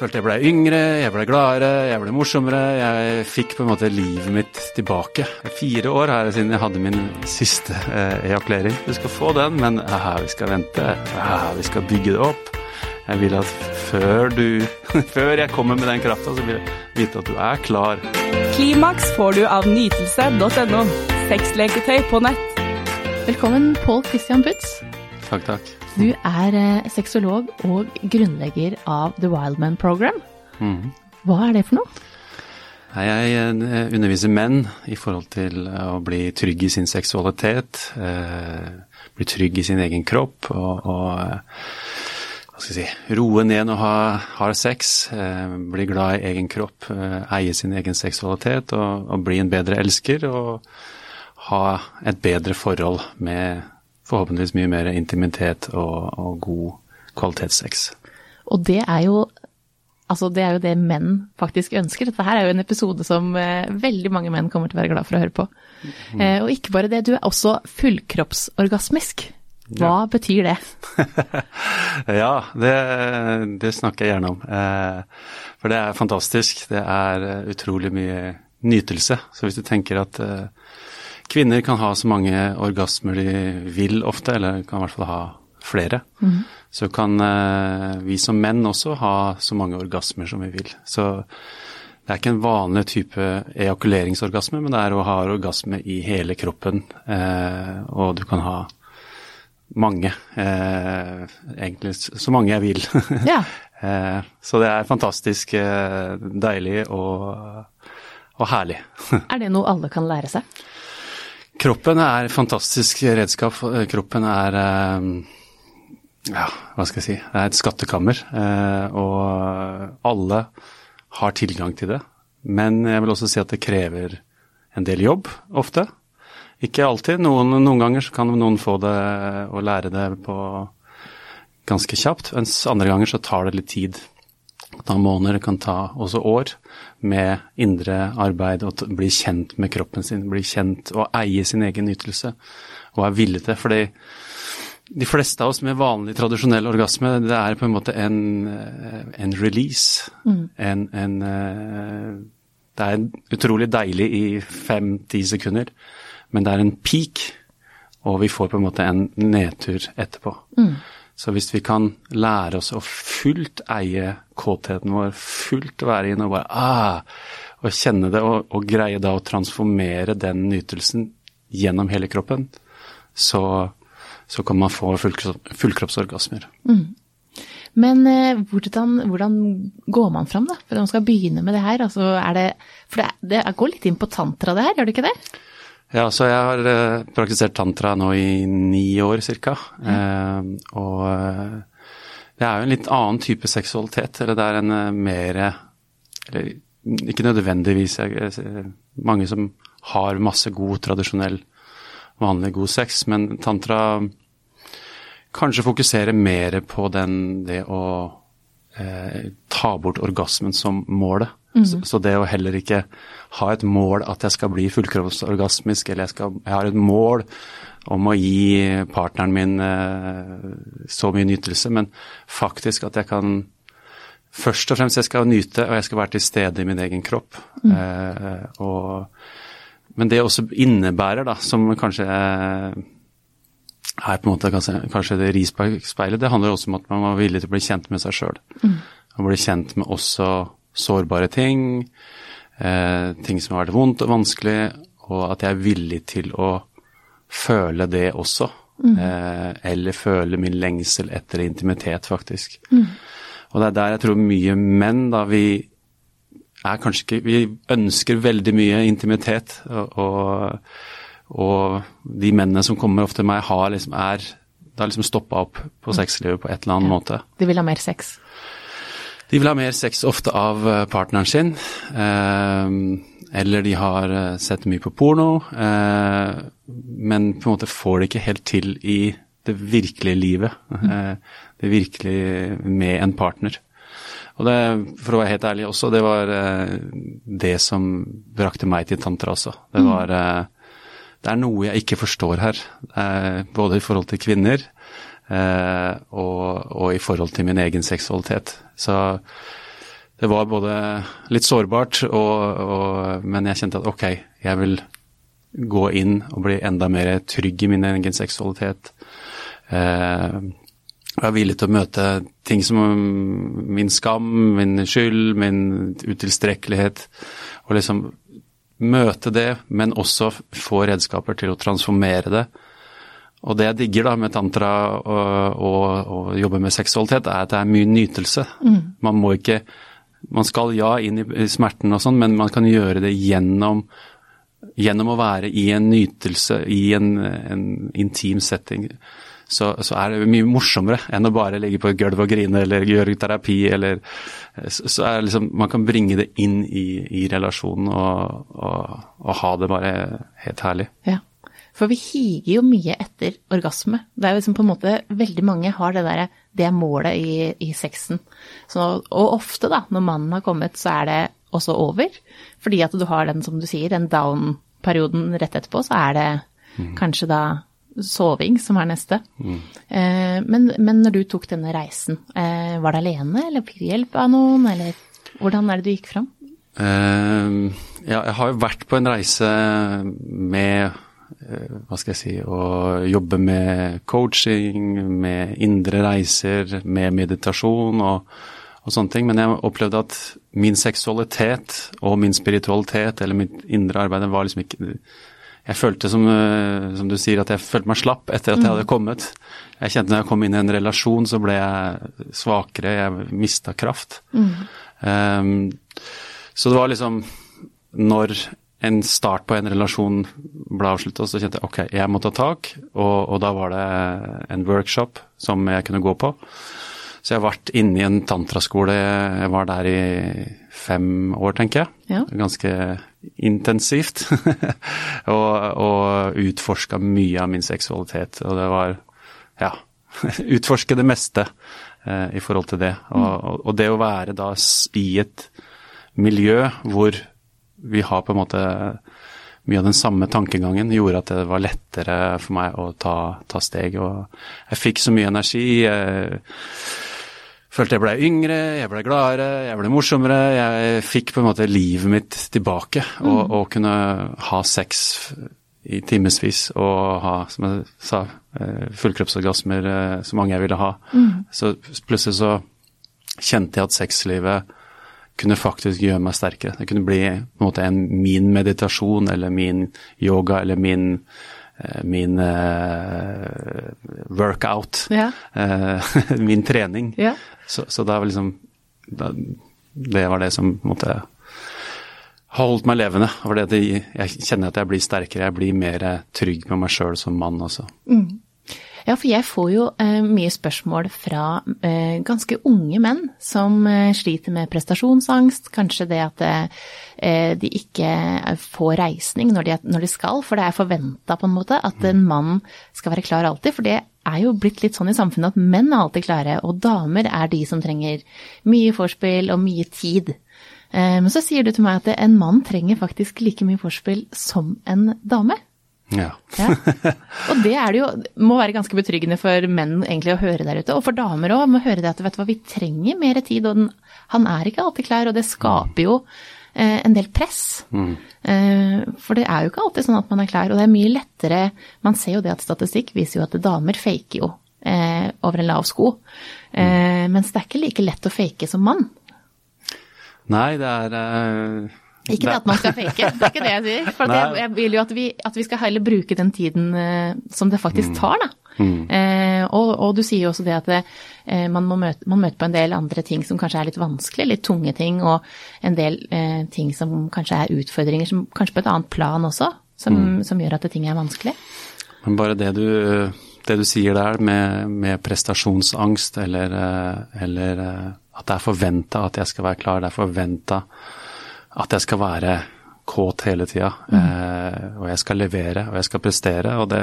Følte jeg ble yngre, jeg ble gladere, jeg ble morsommere. Jeg fikk på en måte livet mitt tilbake. Fire år her siden jeg hadde min siste eh, ejakulering. Du skal få den, men aha, vi skal vente. Aha, vi skal bygge det opp. Jeg vil at før du Før jeg kommer med den krafta, så vil jeg vite at du er klar. Klimaks får du av nytelse.no. Sexleketøy på nett. Velkommen, Pål Christian Putz. Takk, takk. Du er eh, sexolog og grunnlegger av The Wildman Program. Mhm. Hva er det for noe? Jeg eh, underviser menn i forhold til eh, å bli trygg i sin seksualitet, bli trygg i sin egen kropp og, og si, roe ned og ha, har sex, bli glad i egen kropp, eie sin egen seksualitet og, og bli en bedre elsker og ha et bedre forhold med forhåpentligvis mye mer intimitet og, og god kvalitetssex. Og det er jo Altså, det er jo det menn faktisk ønsker. Dette her er jo en episode som eh, veldig mange menn kommer til å være glad for å høre på. Eh, og ikke bare det, du er også fullkroppsorgasmisk. Hva betyr det? ja, det, det, snakker jeg gjerne om. Eh, for det er fantastisk. Det er eh, utrolig mye nytelse. Så hvis du tenker at eh, kvinner kan ha så mange orgasmer de vil ofte, eller kan i hvert fall ha flere, Mm. så kan eh, vi som menn også ha så mange orgasmer som vi vil. Så det er ikke en vanlig type ejakuleringsorgasme, men det er å ha orgasme i hele kroppen, eh, og du kan ha mange. Eh, egentlig så mange jeg vil. Ja. eh, så det er fantastisk eh, deilig og, og herlig. Er det noe alle kan lære seg? Kroppen er et fantastisk redskap. Kroppen er eh, ja, hva skal jeg si, det er et skattekammer. eh, Og alle har tilgang til det. Men jeg vil også si at det krever en del jobb, ofte. Ikke alltid. Noen, noen ganger så kan noen få det og lære det på ganske kjapt, mens andre ganger så tar det litt tid. Det kan ta måneder, det kan ta også år med indre arbeid og bli kjent med kroppen sin, bli kjent og eie sin egen nytelse og er villig til. Fordi de fleste av oss med vanlig, tradisjonell orgasme, det er på en måte en, eh, en release. En, en eh, Det er utrolig deilig i fem-ti sekunder, men det er en peak, og vi får på en måte en nedtur etterpå. Så hvis vi kan lære oss å fullt eie kåtheten vår, fullt være inne og bare ah, og kjenne det, og, og greie da å transformere den nytelsen gjennom hele kroppen, så, så kan man få fullkropp, fullkroppsorgasmer. Men eh, hvordan, hvordan går man fram, da? For når man skal begynne med det her, altså er det For det, det går litt inn på tantra, det her, gjør det ikke det? Ja, så jeg har eh, praktisert tantra nå i ni år cirka. Eh, og eh, det er jo en litt annen type seksualitet, eller det er en eh, mer Eller ikke nødvendigvis jeg, mange som har masse god, tradisjonell, vanlig god sex, men tantra kanskje fokuserer mer på den, det å eh, ta bort orgasmen som målet. Så, så det å heller ikke ha et mål at jeg skal bli fullkroppsorgasmisk, eller jeg, skal, jeg har et mål om å gi partneren min eh, så mye nytelse, men faktisk at jeg kan Først og fremst jeg skal nyte, og jeg skal være til stede i min egen kropp. Eh, og, men det også innebærer, da, som kanskje er på en måte kanskje, kanskje det rispeilet, det handler også om at man var villig til å bli kjent med seg sjøl. Og bli kjent med også sårbare ting, eh, ting som har vært vondt og vanskelig, og at jeg er villig til å føle det også. Eh, eller føle min lengsel etter intimitet, faktisk. Og det er der jeg tror mye menn, da, vi er kanskje ikke Vi ønsker veldig mye intimitet, og, og, og de mennene som kommer ofte til meg, har liksom er Det har liksom stoppa opp på sexlivet på et eller annet måte. De vil ha mer sex. De vil ha mer sex ofte av eh, partneren sin, eh, eller de har eh, sett mye på porno, men på en måte får det ikke helt til i det virkelige livet. Eh, det virkelige med en partner. Og det, for å være helt ærlig også, det var det som brakte meg til tantra også. Det var eh, Det er noe jeg ikke forstår her, både i forhold til kvinner og, i forhold til min egen seksualitet. Så det var både litt sårbart, og, og, men jeg kjente at ok, jeg vil gå inn og bli enda mer trygg i min egen seksualitet. Eh, jeg er villig til å møte ting som min skam, min skyld, min utilstrekkelighet. Og liksom møte det, men også få redskaper til å transformere det. Og det jeg digger da med tantra og, og, og jobbe med seksualitet, er at det er mye nytelse. Mm. Man må ikke Man skal ja inn i, smerten og sånn, men man kan gjøre det gjennom gjennom å være i en nytelse, i en, en intim setting så, så, er det mye morsommere enn å bare ligge på et gulv og grine eller gjøre terapi eller Så, så er det liksom Man kan bringe det inn i, i relasjonen og, og, og, ha det bare helt herlig. Ja. For vi higer jo mye etter orgasme. Det er jo liksom på en måte Veldig mange har det derre Det målet i, i sexen. Så, og ofte, da, når mannen har kommet, så er det også over. Fordi at du har den, som du sier, den down-perioden rett etterpå, så er det mm. kanskje da soving som er neste. Mm. Eh, men, men, når du tok denne reisen, eh, var det alene, eller fikk du hjelp av noen, eller hvordan er det du gikk fram? Uh, ja, jeg har jo vært på en reise med hva skal jeg si, å jobbe med coaching, med indre reiser, med meditasjon og, og sånne ting. Men jeg opplevde at min seksualitet og min spiritualitet eller mitt indre arbeid var liksom ikke jeg følte, som, eh, som, du sier, at jeg følte meg slapp etter at jeg hadde mm. kommet. Jeg kjente når jeg kom inn i en relasjon, så ble jeg svakere, jeg mista kraft. Mm. Um, så det var liksom Når en start på en relasjon ble avslutta, så kjente jeg ok, jeg må ta tak, og, og da var det en workshop som jeg kunne gå på. Så jeg har vært inne i en tantraskole, jeg var der i fem år, tenker jeg. Ja. Ganske intensivt. og og utforska mye av min seksualitet. Og det var ja, utforske det meste eh, i forhold til det. Og, og, og, det å være da i et miljø hvor vi har på en måte mye av den samme tankegangen, gjorde at det var lettere for meg å ta, ta steg. Og jeg fikk så mye energi. Jeg, følte jeg ble yngre, jeg ble gladere, jeg ble morsommere. Jeg fikk på en måte livet mitt tilbake og, mm. og kunne ha sex i timevis og ha, som jeg sa, eh, fullkroppsorgasmer eh, så mange jeg ville ha. Mm. Så plutselig så kjente jeg at sexlivet kunne faktisk gjøre meg sterkere. Det kunne bli på en måte en, min meditasjon eller min yoga eller min Eh, min uh, workout, ja. uh, min trening. Ja. Så, så da var liksom da, Det var det som måtte holdt meg levende. For det, jeg kjenner at jeg blir sterkere, jeg blir mer trygg med meg sjøl som mann også. Mm. Ja, for jeg får jo eh, mye spørsmål fra eh, ganske unge menn som eh, sliter med prestasjonsangst. Kanskje det at eh, de ikke får reisning når de, når de skal, for det er forventa på en måte at en mann skal være klar alltid. For det er jo blitt litt sånn i samfunnet at menn er alltid klare, og damer er de som trenger mye forspill og mye tid. Eh, men så sier du til meg at en mann trenger faktisk like mye forspill som en dame. Ja. ja. Og det er det jo, må være ganske betryggende for menn egentlig å høre der ute, og for damer òg, må høre det at vet du hva, vi trenger mer tid, og den, han er ikke alltid klar, og det skaper jo eh, en del press. Mm. Eh, for det er jo ikke alltid sånn at man er klar, og det er mye lettere Man ser jo det at statistikk viser jo at damer faker jo eh, over en lav sko, mm. mens det er ikke like lett å fake som mann. Nei, det er eh, ikke det at man skal fake, det er ikke det jeg sier. For jeg, jeg, vil jo at vi, at vi, skal heller bruke den tiden eh, som det faktisk mm. tar, da. Mm. Eh, og, og, du sier jo også det at det, eh, man må møte, man møter på en del andre ting som kanskje er litt vanskelig, litt tunge ting, og en del eh, ting som kanskje er utfordringer som kanskje på et annet plan også, som, mm. som gjør at ting er vanskelig. Men bare det du, det du sier der med, med prestasjonsangst, eller, eh, eller, eh, at det er forventa at jeg skal være klar, det er forventa at jeg skal være kåt hele tida. Mm. Eh, og jeg skal levere, og jeg skal prestere. Og det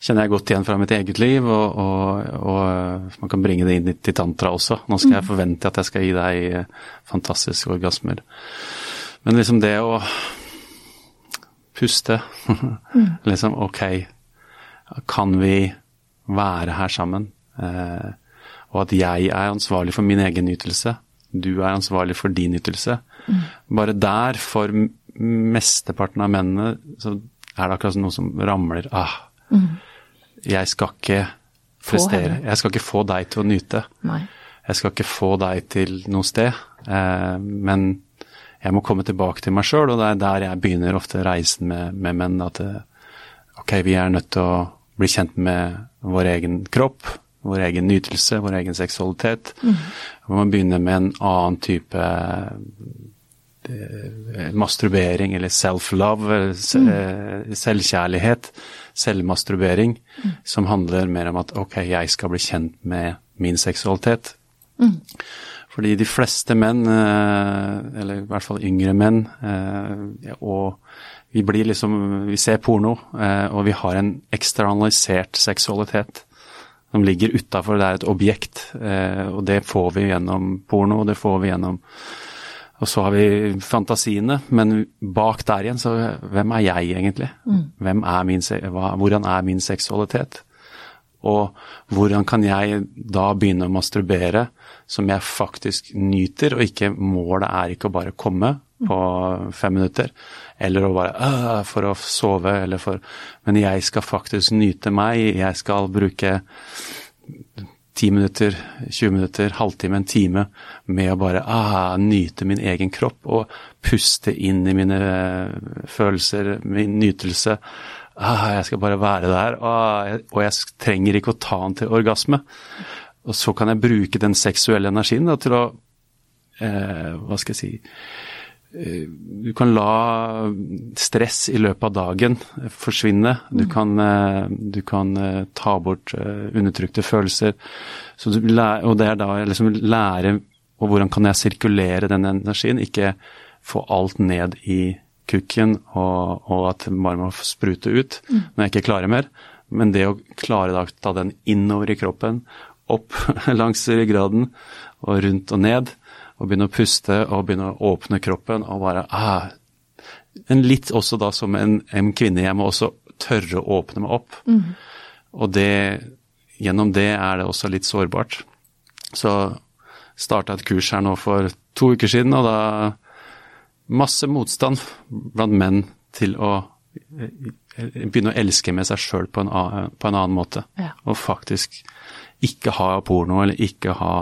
kjenner jeg godt igjen fra mitt eget liv, og, og, og man kan bringe det inn til tantra også. Nå skal jeg mm. forvente at jeg skal gi deg eh, fantastiske orgasmer. Men liksom det å puste mm. Liksom ok, kan vi være her sammen? Eh, og at jeg er ansvarlig for min egen nytelse. Du er ansvarlig for din ytelse. Mm. Bare der, for mesteparten av mennene, så er det akkurat noe som ramler. Ah, mm. jeg skal ikke prestere. Jeg skal ikke få deg til å nyte. Nei. Jeg skal ikke få deg til noe sted. Eh, men jeg må komme tilbake til meg sjøl, og det er der jeg begynner ofte reisen med, med menn. At det, ok, vi er nødt til å bli kjent med vår egen kropp, vår egen nytelse, vår egen seksualitet. Mm. Vi må begynne med en annen type eh, masturbering eller self-love, mm. Eh, selvkjærlighet, selvmasturbering, mm. som handler mer om at ok, jeg skal bli kjent med min seksualitet. Mm. Fordi de fleste menn, eh, eller i hvert fall yngre menn, og vi blir liksom Vi ser porno, og vi har en eksternalisert seksualitet som ligger utafor. Det er et objekt, eh, og det får vi gjennom porno, og det får vi gjennom Og så har vi fantasiene, men bak der igjen, så hvem er jeg egentlig? Mm. Er min, hvordan er min seksualitet? Og hvordan kan jeg da begynne å masturbere som jeg faktisk nyter, og ikke målet er ikke å bare komme på fem minutter, eller å bare for å sove, eller for Men jeg skal faktisk nyte meg. Jeg skal bruke ti minutter, 20 minutter, halvtime, en time med å bare ah, nyte min egen kropp og puste inn i mine følelser, min nytelse. Ah, jeg skal bare være der, ah, og jeg trenger ikke å ta den til orgasme. Og så kan jeg bruke den seksuelle energien da, til å eh, Hva skal jeg si Eh, du kan la stress i løpet av dagen forsvinne. Du mm. kan, eh, du kan eh, ta bort undertrykte følelser. Lærer, og det er da liksom lære og hvordan kan jeg sirkulere den energien, ikke få alt ned i kukken og, og at det bare må sprute ut mm. når jeg ikke klarer mer. Men det å klare da, ta den innover i kroppen, opp langs ryggraden og rundt og ned, og begynne å puste og begynne å åpne kroppen og bare ah, en Litt også da som en, en, kvinne, jeg må også tørre å åpne meg opp. Mm. Og det, gjennom det er det også litt sårbart. Så starta et kurs her nå for to uker siden, og da masse motstand blant menn til å eh, begynne å elske med seg sjøl på, på, en annen måte. Ja. Og faktisk ikke ha porno eller ikke ha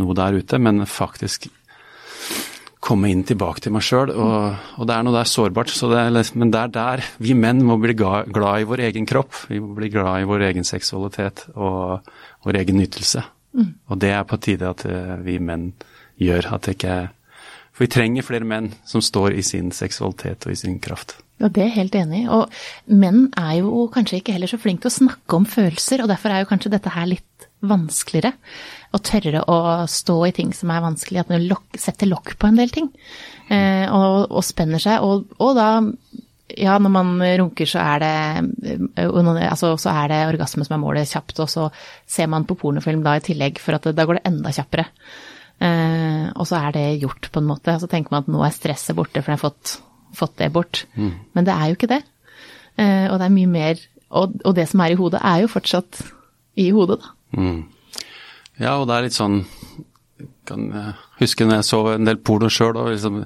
noe der ute, men faktisk komme inn tilbake til meg sjøl. Og, og, det er noe der sårbart. Det er, men det er der vi menn må bli glad, i vår egen kropp. Vi må bli glad i vår egen seksualitet og vår egen nytelse. Mm. Og det er på tide at eh, vi menn gjør. At det ikke For vi trenger flere menn som står i sin seksualitet og i sin kraft. Ja, Det er jeg helt enig i. Og menn er jo kanskje ikke heller så flinke til å snakke om følelser, og derfor er jo kanskje dette her litt vanskeligere å tørre å stå i ting som er vanskelig, at man setter lokk på en del ting. Eh, og, og, spenner seg. Og, og, da, ja, når man runker, så er det eh, altså, så er det orgasme som er målet kjapt, og så ser man på pornofilm da i tillegg, for at det, da går det enda kjappere. Eh, og så er det gjort, på en måte. Og så tenker man at nå er stresset borte, for jeg har fått, fått det bort. Mm. Men det er jo ikke det. Eh, og det er mye mer og, og, det som er i hodet, er jo fortsatt i hodet, da. Mm. Ja, og det er litt sånn kan huske når jeg så en del porno sjøl, og liksom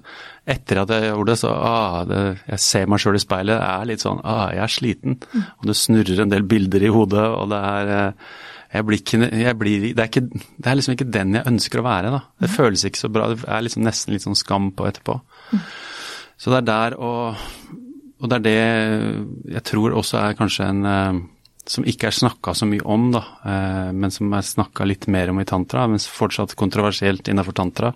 etter at jeg gjorde det, så ah, det, jeg ser meg sjøl i speilet, det er litt sånn ah, jeg er sliten. Og det snurrer en del bilder i hodet, og det er eh, jeg blir ikke, jeg blir, det, er ikke, det er liksom ikke den jeg ønsker å være, da. Det føles ikke så bra. Det er liksom nesten litt sånn skam på etterpå. Så det er der og, og det er det jeg tror også er kanskje en eh, som ikke er snakka så mye om, da, eh, men som er snakka litt mer om i tantra, men fortsatt kontroversielt innafor tantra.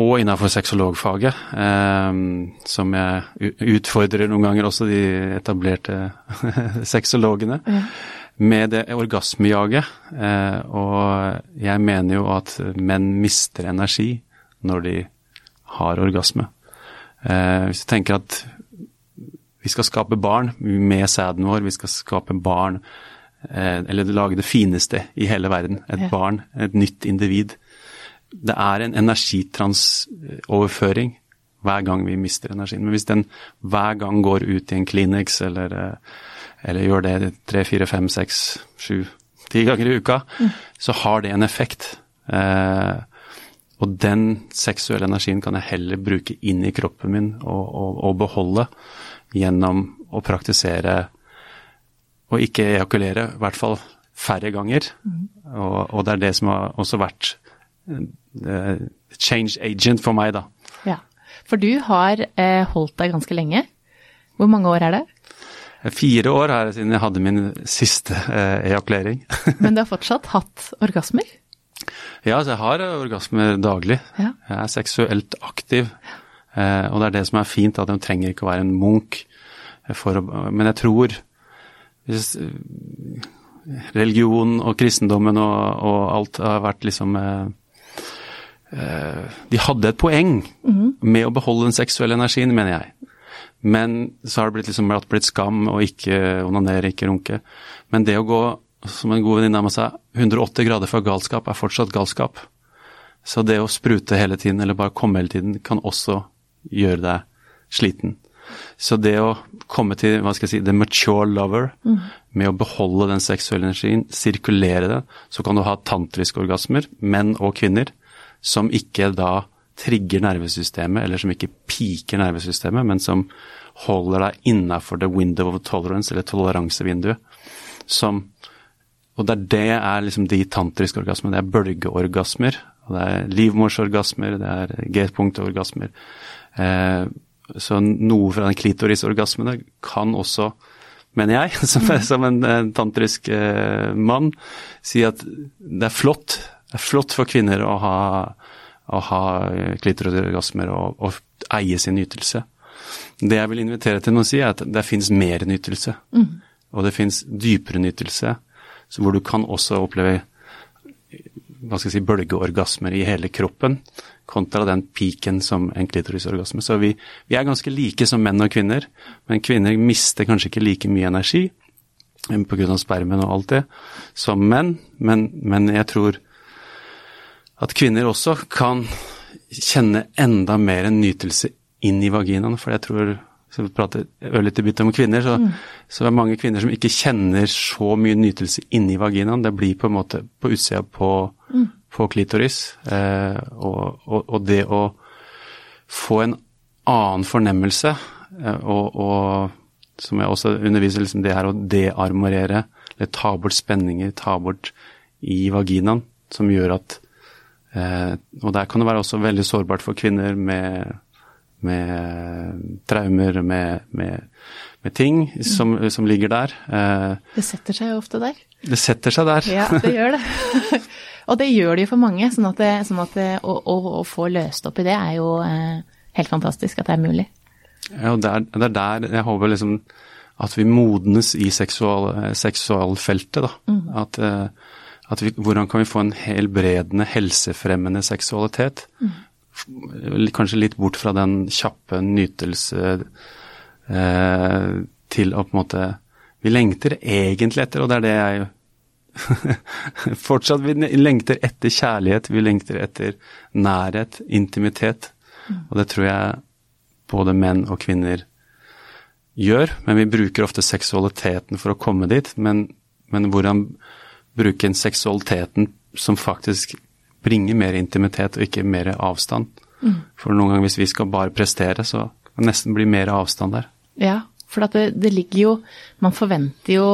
Og innafor sexologfaget, eh, som jeg utfordrer noen ganger også de etablerte sexologene. mm. Med det orgasmejaget. Eh, og jeg mener jo at menn mister energi når de har orgasme. Eh, hvis du tenker at vi skal skape barn med sæden vår. Vi skal skape barn, eh, eller lage det fineste i hele verden. Et ja. barn, et nytt individ. Det er en energitransoverføring hver gang vi mister energien. Men hvis den hver gang går ut i en Kleenex, eller, eh, eller gjør det tre, fire, fem, seks, sju, ti ganger i uka, mm. så har det en effekt. Eh, og den seksuelle energien kan jeg heller bruke inn i kroppen min og, og, og beholde gjennom å praktisere og ikke ejakulere, i hvert fall færre ganger. Mm. Og, og, det er det som har også vært uh, change agent for meg, da. Ja, For du har uh, holdt deg ganske lenge. Hvor mange år er det? Fire år er det siden jeg hadde min siste uh, ejakulering. Men du har fortsatt hatt orgasmer? Ja, jeg har orgasmer daglig. Ja. Jeg er seksuelt aktiv. Eh, og det er det som er fint, at de trenger ikke å være en munk. For men jeg tror hvis eh, religion og kristendommen og, og, alt har vært liksom eh, eh, De hadde et poeng mm. med å beholde den seksuelle energien, mener jeg. Men så har det blitt, liksom, blitt skam å ikke onanere, ikke runke. Men det å gå, som en god venninne av meg sa, 180 grader fra galskap er fortsatt galskap. Så det å sprute hele tiden, eller bare komme hele tiden, kan også gjøre deg sliten. Så det å komme til hva skal jeg si, the mature lover, mm. med å beholde den seksuelle energien, sirkulere det, så kan du ha tantriske orgasmer, menn og kvinner, som ikke da trigger nervesystemet, eller som ikke piker nervesystemet, men som holder deg innafor the window of tolerance, eller toleransevinduet. Som Og det er det er liksom de tantriske orgasmene. Det er bølgeorgasmer. og Det er livmorsorgasmer, det er G-punktorgasmer. Eh, så noe fra den klitorisorgasmen kan også, mener jeg, som, som en, en, tantrisk eh, mann, si at det er flott. Det er flott for kvinner å ha, å ha klitorisorgasmer og, og, eie sin nytelse. Det jeg vil invitere til å si, er at det fins mer nytelse. Mm. Og det fins dypere nytelse, hvor du kan også oppleve hva skal jeg si, bølgeorgasmer i hele kroppen kontra den piken som en klitorisorgasme. Så vi, vi, er ganske like som menn og kvinner, men kvinner mister kanskje ikke like mye energi pga. spermen og alt det som menn, men, men jeg tror at kvinner også kan kjenne enda mer en nytelse inn i vaginaen, for jeg tror så vi prater ørlite bit om kvinner, så, mm. så er det mange kvinner som ikke kjenner så mye nytelse inni vaginaen. Det blir på en måte på utsida på, mm på klitoris. Eh, og, og, og, det å få en annen fornemmelse, eh, og, og som jeg også underviser, liksom det her å dearmorere, eller ta bort spenninger, ta bort i vaginaen, som gjør at eh, Og der kan det være også veldig sårbart for kvinner med, med traumer, med, med, med ting som, som, ligger der. Det setter seg jo ofte der. Det setter seg der. Ja, det gjør det. Og det gjør det jo for mange, sånn at, det, sånn at det, å, å, å, få løst opp i det er jo eh, helt fantastisk at det er mulig. Ja, og det er, det er der jeg håper liksom at vi modnes i seksual, seksualfeltet, da. Mm. At, eh, at vi, hvordan kan vi få en helbredende, helsefremmende seksualitet? Mm. Kanskje litt bort fra den kjappe nytelse eh, til å på en måte Vi lengter egentlig etter, og det er det jeg Fortsatt vi lengter etter kjærlighet, vi lengter etter nærhet, intimitet. Og det tror jeg både menn og kvinner gjør. Men vi bruker ofte seksualiteten for å komme dit. Men, men hvordan bruke seksualiteten som faktisk bringer mer intimitet og ikke mer avstand. Mm. For noen ganger hvis vi skal bare prestere, så kan det nesten bli mer avstand der. Ja, for det, det, ligger jo Man forventer jo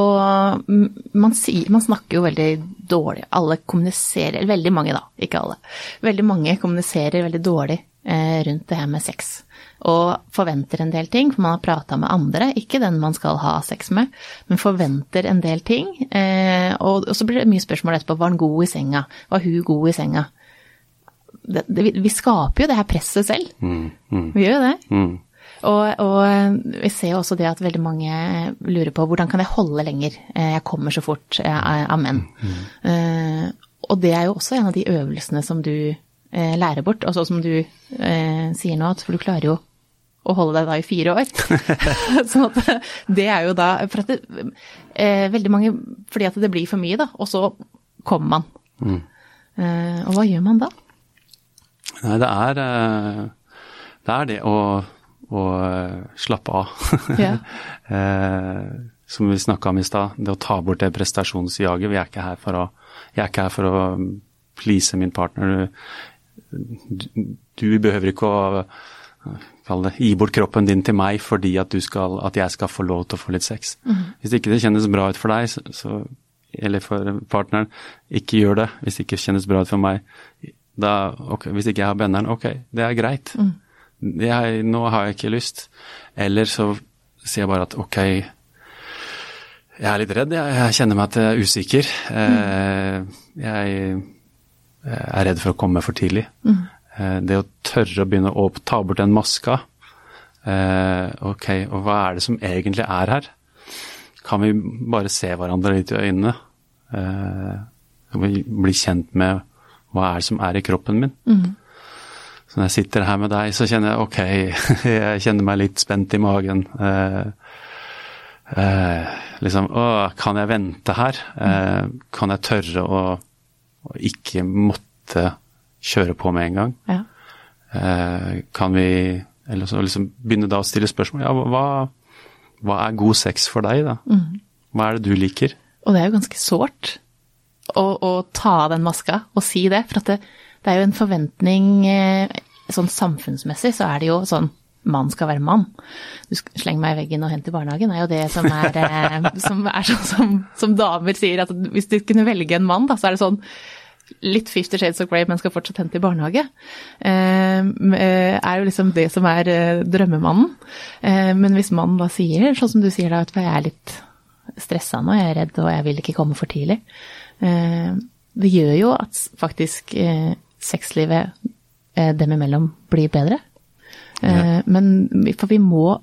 man, sier, man, snakker jo veldig dårlig. Alle kommuniserer, eller veldig mange da, ikke alle. Veldig mange kommuniserer veldig dårlig eh, rundt det her med sex. Og forventer en del ting, for man har prata med andre, ikke den man skal ha sex med, men forventer en del ting. Eh, og, og, så blir det mye spørsmål etterpå. Var han god i senga? Var hun god i senga? Det, det, vi skaper jo det her presset selv. Mm, mm. Vi gjør jo det. Mm. Og, og, vi ser jo også det at veldig mange lurer på hvordan kan jeg holde lenger? Eh, jeg kommer så fort Amen. Mm. Uh, og det er jo også en av de øvelsene som du uh, lærer bort, og altså som du uh, sier nå, at for du klarer jo å holde deg da i fire år. sånn at det er jo da For at det, veldig mange Fordi at det blir for mye, da, og så kommer man. Mm. og hva gjør man da? Nei, det er det er det å og uh, slappe av. Yeah. uh, som vi snakka om i stad, det å ta bort det prestasjonsjaget. Vi er ikke her for å, jeg er ikke her for å please min partner. du, du behøver ikke å kall det, gi bort kroppen din til meg fordi at, skal, at, jeg skal få lov til å få litt sex. Mm. Hvis ikke det kjennes bra ut for deg, så, så, eller for partneren, ikke gjør det. Hvis det ikke kjennes bra ut for meg, da, okay, hvis ikke jeg har benderen, ok, det er greit. Mm. Jeg, nå har jeg ikke lyst. Eller så sier jeg bare at ok, jeg er litt redd, jeg, jeg kjenner meg at jeg er usikker. Mm. Jeg, jeg er redd for å komme for tidlig. Mm. Eh, det å tørre å begynne å ta bort den maska. Eh, ok, og hva er det som egentlig er her? Kan vi bare se hverandre litt i øynene? Eh, kan vi bli kjent med hva er det som er i kroppen min? Mm. Så når jeg sitter her med deg, så kjenner jeg ok, jeg kjenner meg litt spent i magen. Eh, eh, liksom, å, kan jeg vente her? Eh, kan jeg tørre å, å ikke måtte kjøre på med en gang? Ja. Eh, kan vi eller så liksom begynne da å stille spørsmål. Ja, hva, hva er god sex for deg, da? Mm. Hva er det du liker? Og det er jo ganske sårt å, å ta av den maska og si det, for at det, det er jo en forventning eh, Sånn samfunnsmessig så er det jo sånn mann skal være mann. Du slenger meg i veggen og hent i barnehagen, er jo det som er, eh, som, er sånn som, som damer sier at hvis du kunne velge en mann, da, så er det sånn litt Fifty Shades of Grey, men skal fortsatt hente i barnehage. Eh, er jo liksom det som er eh, drømmemannen. Eh, men hvis mannen da sier, sånn som du sier da, at jeg er litt stressa nå, jeg er redd og jeg vil ikke komme for tidlig. Eh, det gjør jo at faktisk sexlivet dem imellom blir bedre. Ja. Men for vi må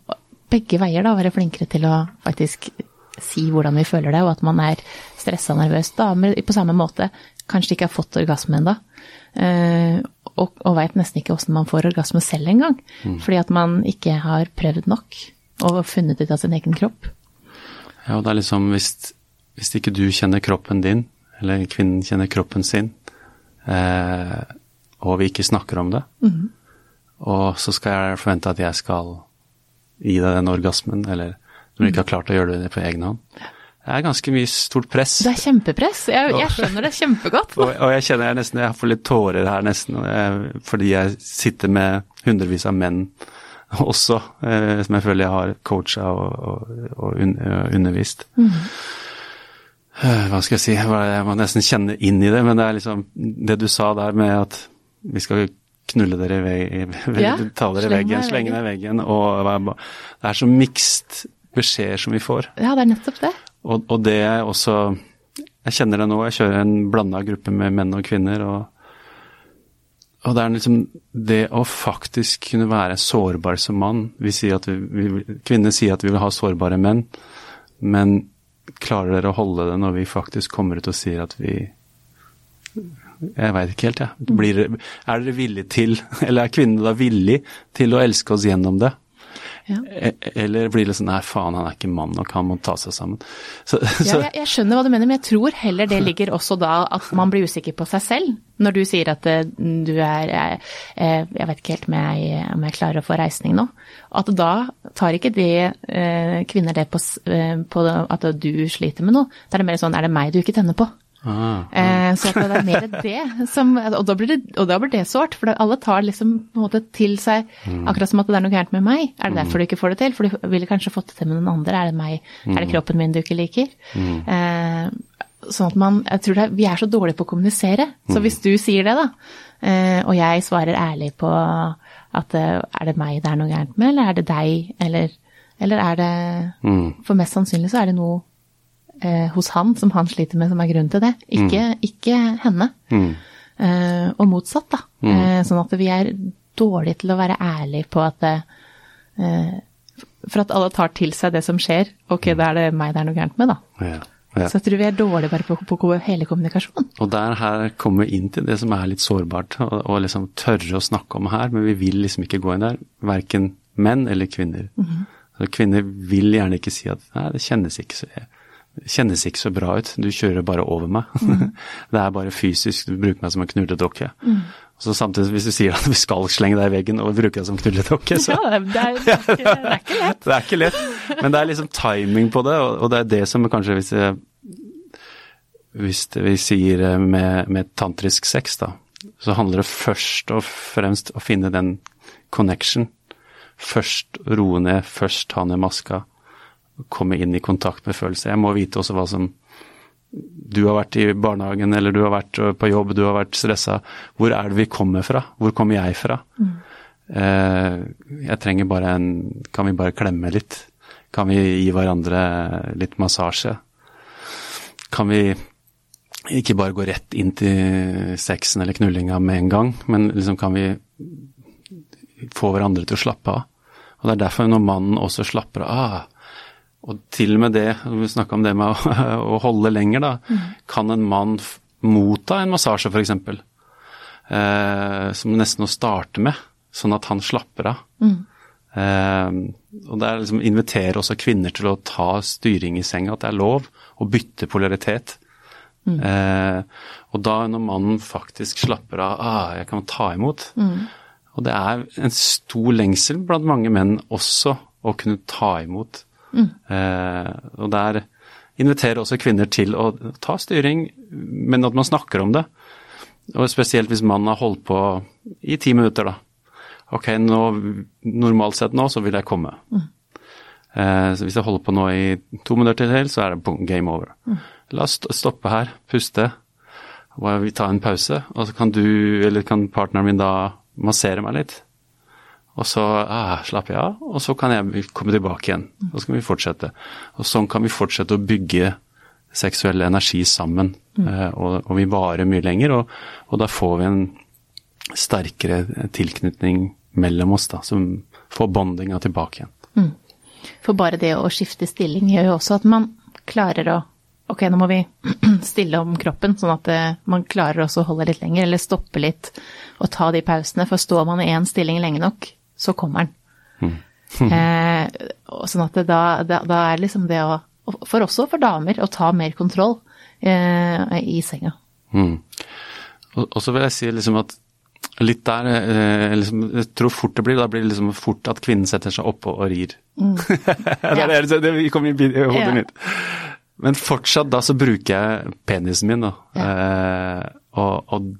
begge veier da være flinkere til å faktisk si hvordan vi føler det, og at man er stressa og nervøs. Damer på samme måte kanskje ikke har fått orgasme ennå. Eh, og, og veit nesten ikke åssen man får orgasme selv engang. Mm. Fordi at man ikke har prøvd nok og funnet ut av sin egen kropp. Ja, og det er liksom hvis, hvis ikke du kjenner kroppen din, eller kvinnen kjenner kroppen sin, eh, og vi ikke snakker om det, mm. og så skal jeg forvente at jeg skal gi deg den orgasmen, eller når du ikke har klart å gjøre det på egen hånd. Det er ganske mye stort press. Det er kjempepress. Jeg, jeg skjønner det kjempegodt. og, og, jeg kjenner jeg nesten jeg får litt tårer her nesten, jeg, fordi jeg sitter med hundrevis av menn også, eh, som jeg føler jeg har coacha og, og, og un, undervist. Mm. Hva skal jeg si, jeg må nesten kjenne inn i det, men det er liksom det du sa der med at vi skal knulle dere i veggen, Ja, ta dere i veggen, slenge deg i veggen, og det er så mixed beskjeder som vi får. Ja, det er nettopp det. Og, og det er også Jeg kjenner det nå, jeg kjører en blanda gruppe med menn og kvinner, og, og det er liksom det å faktisk kunne være sårbar som mann vi sier at vi, vi, Kvinner sier at vi vil ha sårbare menn, men klarer dere å holde det når vi faktisk kommer ut og sier at vi Jeg veit ikke helt, jeg. Blir, er dere villige til, eller er kvinnene da villig til å elske oss gjennom det? Ja. Eller blir det sånn nei, faen, han er ikke mann nok, han må ta seg sammen. Så, ja, jeg, jeg, skjønner hva du mener, men jeg tror heller det ligger også da at man blir usikker på seg selv. Når du sier at du er Jeg, jeg vet ikke helt om jeg, om jeg klarer å få reisning nå. At da tar ikke de kvinner det på, på at du sliter med noe. Da er det mer sånn er det meg du ikke tenner på? Ah, ah. Så det er mer det som Og da blir det, og da blir det sårt, for alle tar liksom på en måte til seg Mm. akkurat som at det er noe gærent med meg. Er det derfor du ikke får det til? For du ville kanskje fått det til med noen andre. Er det meg? Er det kroppen min du ikke liker? Mm. Eh, sånn at man Jeg tror det, vi er så dårlige på å kommunisere. Så hvis du sier det, da, eh, og jeg svarer ærlig på at eh, er det meg det er noe gærent med, eller er det deg, eller, eller er det mm. For mest sannsynlig så er det noe eh, hos han som han sliter med, som er grunnen til det. Ikke, ikke henne. Mm. Eh, og motsatt, da. Eh, sånn at vi er dårlige til å være ærlige på at eh, For at alle tar til seg det som skjer. Ok, da er det meg det er noe gærent med, da. Ja, ja. Så jeg tror vi er dårlige bare på, på, hele kommunikasjonen. Og der her kommer vi inn til det som er litt sårbart, og, og liksom tørre å snakke om her, men vi vil liksom ikke gå inn der. Verken menn eller kvinner. Så kvinner vil gjerne ikke si at nei, det kjennes ikke så kjennes ikke så bra ut, du kjører bare over meg. det er bare fysisk, du bruker meg som en knulledokke. Mm. så samtidig, hvis du sier at vi skal slenge deg i veggen og bruke deg som knulledokke, så Ja, det er, det, er, det er ikke lett. det er ikke lett. Men det er liksom timing på det, og det er det som kanskje hvis, hvis vi sier med, med tantrisk sex, da, så handler det først og fremst å finne den connection. Først roe ned, først ta ned maska, komme inn i kontakt med følelser. Jeg må vite også hva som Du har vært i barnehagen, eller du har vært på jobb, du har vært stressa. Hvor er det vi kommer fra? Hvor kommer jeg fra? Mm. Eh, jeg trenger bare en Kan vi bare klemme litt? Kan vi gi hverandre litt massasje? Kan vi ikke bare gå rett inn til sexen eller knullinga med en gang, men liksom kan vi få hverandre til å slappe av. Og Det er derfor når mannen også slapper av ah, Og til og med det, vi snakka om det med å, å, holde lenger, da. Mm. Kan en mann motta en massasje, f.eks., eh, som nesten å starte med, sånn at han slapper av. Mm. Eh, og det er liksom invitere også kvinner til å ta styring i senga, at det er lov å bytte polaritet. Mm. Eh, og da når mannen faktisk slapper av, ah, jeg kan ta imot. Mm. Og det er en stor lengsel blant mange menn også å kunne ta imot. Mm. Og der inviterer også kvinner til å ta styring, men at man snakker om det. Og spesielt hvis mannen har holdt på i ti minutter, da. Ok, nå, normalt sett nå så vil jeg komme. Mm. Eh, så hvis jeg holder på nå i to minutter til, så er det game over. Mm. La oss stoppe her, puste, og vi tar en pause. Og så kan du, eller kan partneren min da massere meg litt. Og så ah, slapper jeg av, og så kan jeg komme tilbake igjen. Og så kan vi fortsette. Og sånn kan vi fortsette å bygge seksuell energi sammen. Mm. Eh, og, og, vi varer mye lenger, og, og, da får vi en sterkere tilknytning mellom oss, da, som får bondinga tilbake igjen. Mm. For bare det å skifte stilling gjør jo også at man klarer å ok, nå må vi stille om kroppen, sånn at eh, man klarer også å holde litt lenger, eller stoppe litt og ta de pausene. For står man i én stilling lenge nok, så kommer den. Mm. eh, sånn at da, da, da, er liksom det å For også for damer å ta mer kontroll eh, i senga. Mm. Og, og, så vil jeg si liksom at litt der eh, liksom, Jeg tror fort det blir Da blir det liksom fort at kvinnen setter seg oppå og rir. Mm. det, er, det, det kom i hodet ja. mitt. Men fortsatt da så bruker jeg penisen min, da. Ja. Eh, og, og,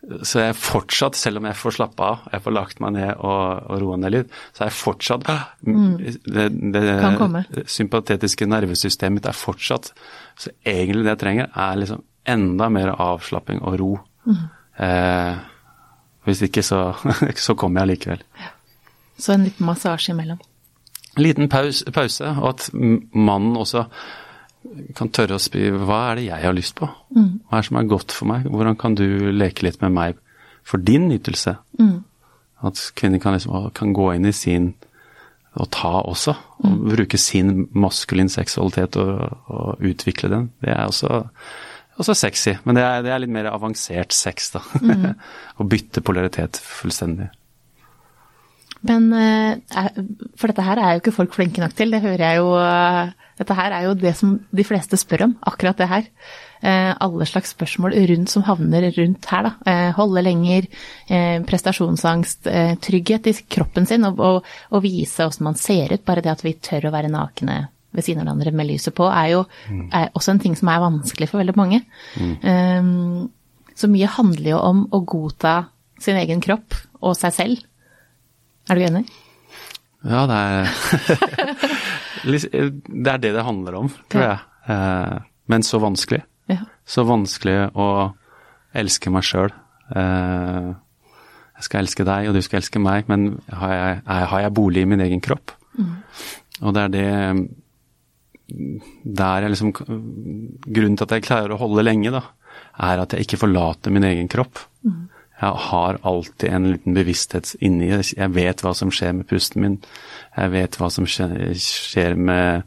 så jeg fortsatt, selv om jeg får slappe av, jeg får lagt meg ned og, og roe ned litt, så er jeg fortsatt mm. Det, det sympatetiske nervesystemet mitt er fortsatt Så egentlig det jeg trenger, er liksom enda mer avslapping og ro. Mm. Eh, hvis ikke, så, så kommer jeg likevel. Ja. Så en liten massasje imellom? En liten pause, pause, og at mannen også kan tørre å spørre hva er det jeg har lyst på? Mm. Hva er det som er godt for meg? Hvordan kan du leke litt med meg for din nytelse? Mm. At kvinner kan, liksom, kan, gå inn i sin og ta også. Og mm. bruke sin maskulin seksualitet og, og, utvikle den. Det er også, også sexy. Men det er, det er, litt mer avansert sex, da. Mm. Å bytte polaritet fullstendig. Men eh, For dette her er jo ikke folk flinke nok til, det hører jeg jo eh, dette her er jo det som de fleste spør om, akkurat det her. Eh, alle slags spørsmål rundt som havner rundt her, da. Holde lenger, prestasjonsangst, trygghet i kroppen sin og, og, og vise åssen man ser ut. Bare det at vi tør å være nakne ved siden av hverandre med lyset på, er jo mm. er også en ting som er vanskelig for veldig mange. Mm. Eh, så mye handler jo om å godta sin egen kropp og seg selv. Er du enig? Ja, det er Det er det det handler om, tror jeg. Eh, men så vanskelig. Ja. Så vanskelig å elske meg sjøl. Eh, jeg skal elske deg, og du skal elske meg, men har jeg, har jeg bolig i min egen kropp? Mm. Og det er det Der jeg liksom Grunnen til at jeg klarer å holde lenge, da, er at jeg ikke forlater min egen kropp. Mm. Jeg har alltid en liten bevissthet inni. Jeg vet hva som skjer med pusten min. Jeg vet hva som skjer med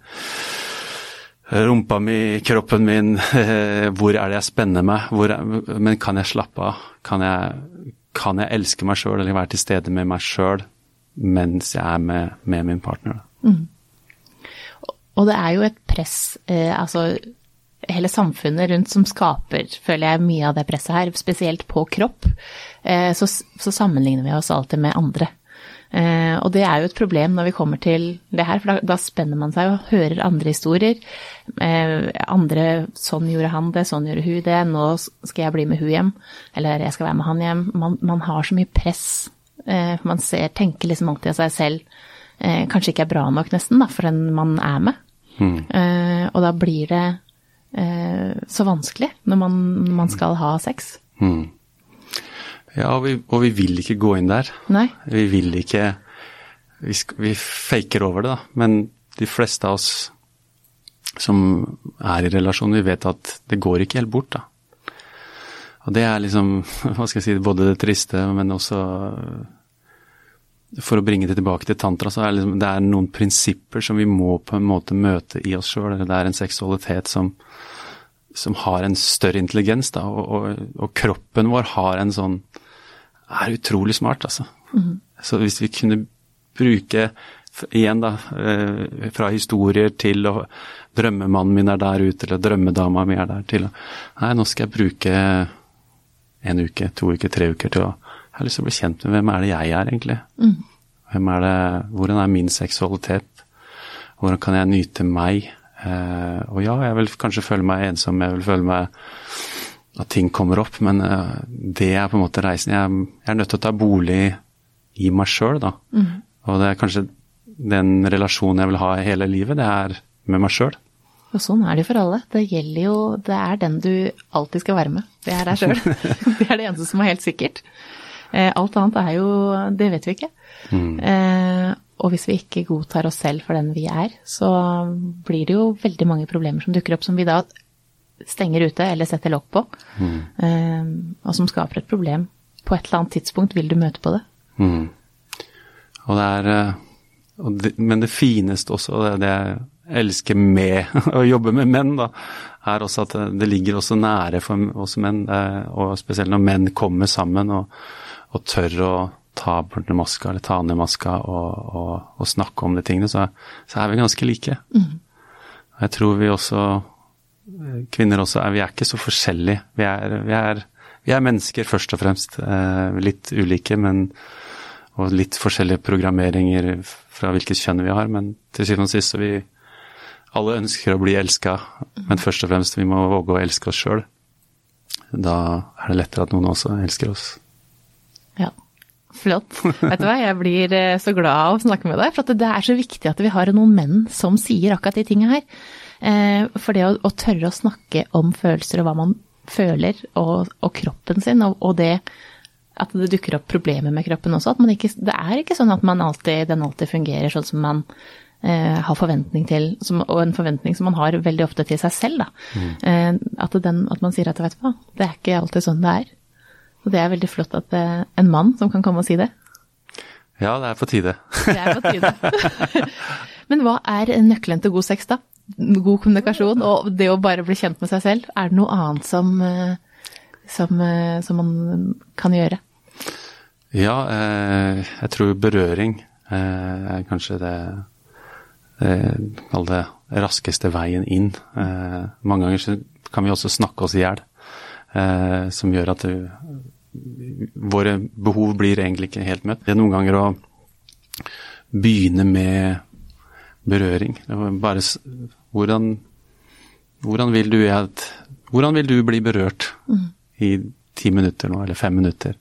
rumpa mi, kroppen min. Hvor er det jeg spenner meg? Er, men kan jeg slappe av? Kan jeg, kan jeg elske meg sjøl eller være til stede med meg sjøl mens jeg er med, med min partner? Mm. Og det er jo et press, eh, altså hele samfunnet rundt som skaper, føler jeg, mye av det presset her, spesielt på kropp, eh, så, så, sammenligner vi oss alltid med andre. Eh, og det er jo et problem når vi kommer til det her, for da, da spenner man seg og hører andre historier. Eh, andre 'sånn gjorde han det, sånn gjorde hun det, nå skal jeg bli med hun hjem', eller 'jeg skal være med han hjem'. Man, man har så mye press. Man ser, tenker liksom alltid av seg selv. Kanskje ikke er bra nok, nesten, da, for den man er med. Mm. og da blir det så vanskelig når man, man skal ha sex. Mm. Ja, og vi, og vi vil ikke gå inn der. Nei. Vi vil ikke Vi, vi faker over det, da. Men de fleste av oss som er i relasjon, vi vet at det går ikke helt bort, da. Og det er liksom, hva skal jeg si, både det triste, men også For å bringe det tilbake til tantra, så er det, liksom, det er noen prinsipper som vi må på en måte møte i oss sjøl. Det er en seksualitet som, som har en større intelligens, da, og, og, og kroppen vår har en sånn er utrolig smart, altså. Så hvis vi kunne bruke igjen da, eh, fra historier til å drømmemannen min er der ute, eller drømmedama mi er der, til å Nei, nå skal jeg bruke en uke, to uker, tre uker til å Jeg har lyst til å bli kjent med hvem er det jeg er, egentlig. Hvem er det, hvordan er min seksualitet? Hvordan kan jeg nyte meg? Eh, og ja, jeg vil kanskje føle meg ensom, jeg vil føle meg at ting kommer opp, men eh, det er på en måte reisen. Jeg, jeg er nødt til å ta bolig i meg sjøl, da. Og det er kanskje den relasjonen jeg vil ha hele livet, det er med meg sjøl. Og sånn er det jo for alle. Det gjelder jo Det er den du alltid skal være med. Det er deg sjøl. det er det eneste som er helt sikkert. Eh, alt annet er jo Det vet vi ikke. Eh, og hvis vi ikke godtar oss selv for den vi er, så blir det jo veldig mange problemer som dukker opp som vi da stenger ute eller setter lokk på. Eh, og som skaper et problem. På et eller annet tidspunkt vil du møte på det. Mm. Og det er og det, Men det fineste også, og det, det jeg elsker med å jobbe med menn, da, er også at det, ligger også nære for oss menn. Og spesielt når menn kommer sammen og, og tør å ta bort maska eller ta ned maska og, og, og snakke om de tingene, så, så er vi ganske like. Mm. Jeg tror vi også Kvinner også er Vi er ikke så forskjellige. Vi er, vi er, vi er mennesker først og fremst. eh, Litt ulike, men og litt forskjellige programmeringer fra hvilket kjønn vi har, men til syvende og sist så vi alle ønsker å bli elska, men først og fremst vi må våge å elske oss sjøl. Da er det lettere at noen også elsker oss. Flott. Vet du hva, jeg blir eh, så glad av å snakke med deg, for at det er så viktig at vi har noen menn som sier akkurat de tingene her. Eh, For det å, å tørre å snakke om følelser og hva man føler, og, og kroppen sin, og, og det at det dukker opp problemer med kroppen også. At man ikke, det er ikke sånn at man alltid, den alltid fungerer sånn som man eh, har forventning til, som, og en forventning som man har veldig ofte til seg selv. Da. Eh, at, den, at man sier at vet du hva, det er ikke alltid sånn det er. Og det er veldig flott at det er en mann som kan komme og si det. Ja, det er på tide. Det er på tide. Men hva er nøkkelen til god sex, da? God kommunikasjon og det å bare bli kjent med seg selv. Er det noe annet som, eh, som, eh, som man kan gjøre? Ja, eh, jeg tror berøring eh, er kanskje det eh, Kall det raskeste veien inn. Eh, mange ganger kan vi også snakke oss i hjel, eh, som gjør at det, våre behov blir egentlig ikke helt møtt. Det er noen ganger å begynne med berøring. Bare hvordan, hvordan vil du at Hvordan vil du bli berørt i ti minutter nå, eller fem minutter,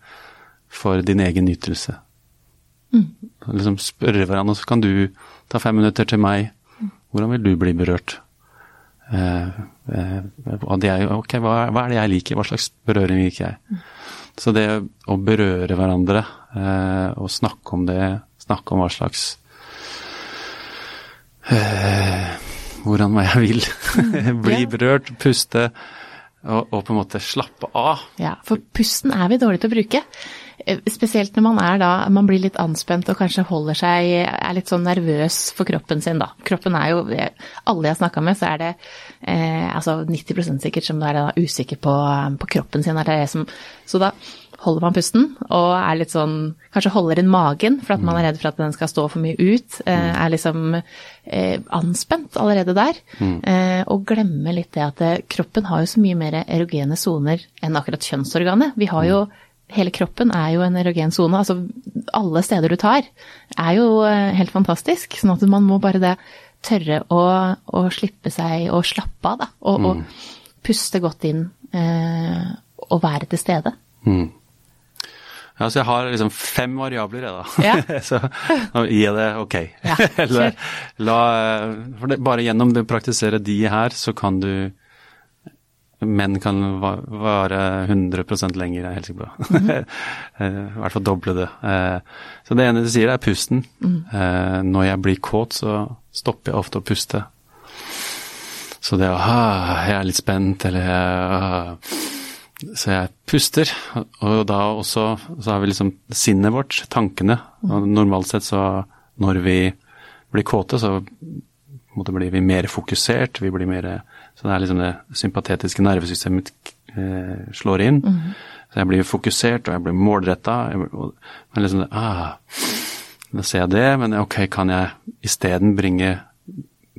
for din egen nytelse? Liksom spørre hverandre, så kan du ta fem minutter til meg. Hvordan vil du bli berørt? Eh, eh, og det er ok, hva, hva er det jeg liker? Hva slags berøring liker jeg? Så det å berøre hverandre eh, og snakke om det, snakke om hva slags eh, Hvordan hva jeg vil. Bli Ja. berørt, puste og, og på en måte slappe av. Ja, for pusten er vi dårlige til å bruke. Eh, Spesielt når man er da, man blir litt anspent og kanskje holder seg, er litt sånn nervøs for kroppen sin da. Kroppen er jo, alle jeg har snakket med, så er det eh, altså 90% sikkert som er da usikker på, på kroppen sin. Er det som, så da holder man pusten og er litt sånn, kanskje holder inn magen for at man er redd for at den skal stå for mye ut. Eh, er liksom eh, anspent allerede der. Eh, og glemmer litt det at eh, kroppen har jo så mye mer erogene soner enn akkurat kjønnsorganet. Vi har jo hele kroppen er jo en erogen sone. Altså alle steder du tar er jo eh, helt fantastisk. Sånn at man må bare det tørre å, å slippe seg og slappe av, da. Og, og puste godt inn eh, og være til stede. Mm. Ja, så jeg har liksom fem variabler, jeg, da. Ja. så jeg det ok. Ja, Eller, la, det, bare gjennom det å praktisere de her, så kan du Menn kan va- vare 100 lenger, er helt sikker på. Eh, I hvert fall doble det. Eh, Så det ene du sier, er pusten. Eh, Når jeg blir kåt, så stopper jeg ofte å puste. Så det å ha, jeg er litt spent, eller ah, Så jeg puster. Og da også så har vi liksom sinnet vårt, tankene. Og normalt sett så når vi blir kåte, så måte blir vi mer fokusert. Vi blir mer Så det er liksom det sympatetiske nervesystemet eh, slår inn. Så jeg blir fokusert, og jeg blir målretta. Men liksom det ah, Da ser jeg det, men ok, kan jeg isteden bringe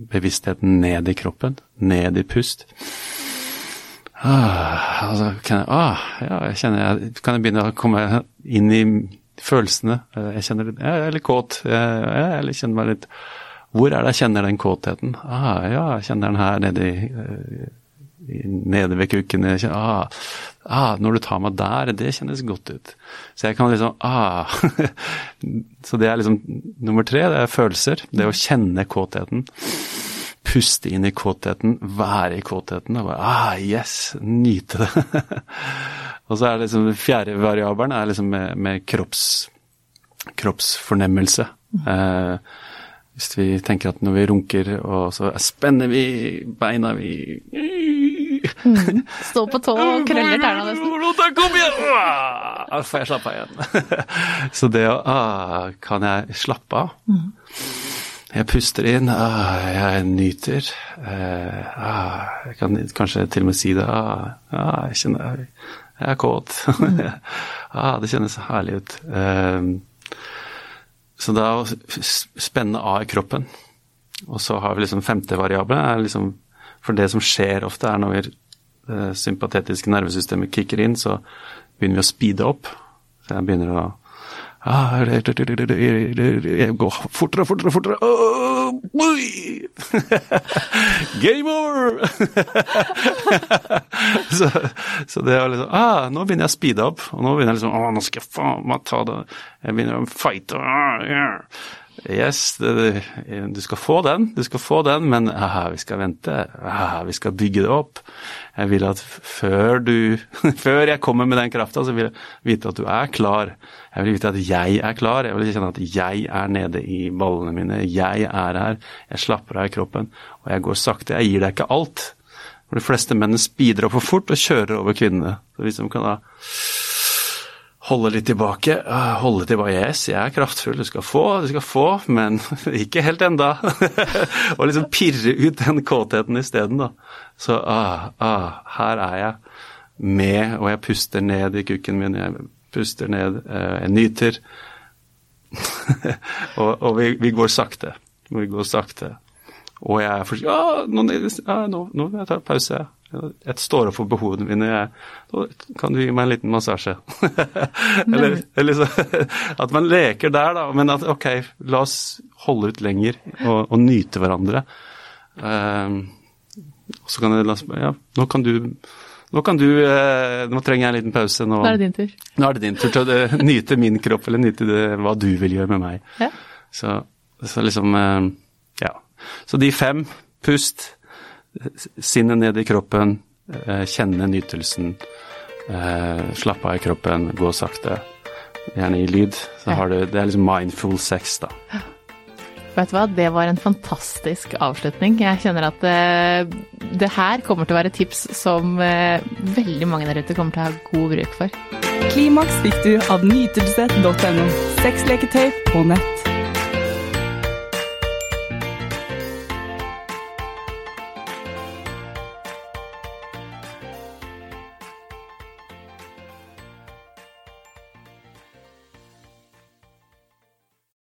bevisstheten ned i kroppen? Ned i pust? Ah, altså, kan jeg, ah, ja, jeg kjenner jeg, Kan jeg begynne å komme inn i følelsene? Eh, Jeg kjenner litt, jeg er litt kåt. Jeg, jeg, jeg kjenner meg litt Hvor er det jeg kjenner den kåtheten? Ah, ja, jeg kjenner den her nede i, eh, nede ved kukken. Kjenner, ah, ah, når du tar meg der, det kjennes godt ut. Så jeg kan liksom ah, Så det er liksom nummer tre, det er følelser. Det å kjenne kåtheten puste inn i kåtheten, være i kåtheten og bare ah, yes, nyte det. og så er det liksom den fjerde variabelen er liksom med, med kropps, kroppsfornemmelse. Eh, hvis vi tenker at når vi runker, og så spenner vi beina vi Stå på tå og krøller tærne nesten. Kom igjen! Da får jeg slappe av igjen. så det å ah, Kan jeg slappe av? Jeg puster inn, ah, jeg nyter. Eh, ah, jeg kan kanskje til og med si det. Ah, jeg kjenner Jeg er kåt. ah, det kjennes herlig ut. Eh, så da å spenne av i kroppen. Og så har vi liksom femte variabel. Er liksom, for det som skjer ofte, er når vi det sympatetiske nervesystemet kicker inn, så begynner vi å speede opp. Så jeg begynner å ah, går fortere og fortere og fortere. Oh, oi! Game over! så, så det er liksom ah, Nå begynner jeg å speede opp, og nå begynner jeg liksom Å, Nå skal jeg faen meg ta det Jeg begynner å fighte. Ah, yeah. Yes, det, du skal få den, du skal få den, men aha, vi skal vente. Aha, vi skal bygge det opp. Jeg vil at før du Før jeg kommer med den krafta, så vil jeg vite at du er klar. Jeg vil vite at jeg er klar. Jeg vil kjenne at jeg er nede i ballene mine. Jeg er her. Jeg slapper av i kroppen. Og jeg går sakte. Jeg gir deg ikke alt. For de fleste mennene speeder opp for fort og kjører over kvinnene. Så hvis de kan da holde litt tilbake. ah, Holde tilbake. Yes, jeg er kraftfull, du skal få, du skal få, men ikke helt enda. og liksom pirre ut den kåtheten isteden, da. Så ah, ah, her er jeg med, og jeg puster ned i kukken min, jeg puster ned, eh, jeg nyter. og og vi, vi går sakte. Vi går sakte. Og jeg er forsiktig ja, nå, ja, nå, nå vil jeg ta pause. Jeg står opp for behovene mine. Jeg, kan du gi meg en liten massasje? eller, eller så, at man leker der, da. Men at ok, la oss holde ut lenger og, og nyte hverandre. Um, så kan jeg la oss- ja, nå kan du nå kan du eh, Nå trenger jeg en liten pause. Nå, Nå er det din tur. nå er det din tur til å eh, nyte min kropp, eller nyte det, hva du vil gjøre med meg. Ja. Så, så liksom eh, Ja. Så de fem pust, sinnet ned i kroppen, eh, kjenne nytelsen, eh, slappe av i kroppen, gå sakte. Gjerne i lyd. Så har du Det er liksom mindful sex, da. Vet du hva, det var en fantastisk avslutning. Jeg kjenner at det, det her kommer til å være tips som eh, veldig mange der ute kommer til å ha god bruk for. Klimaks fikk du av nytelse.no. Sexleketøy på nett.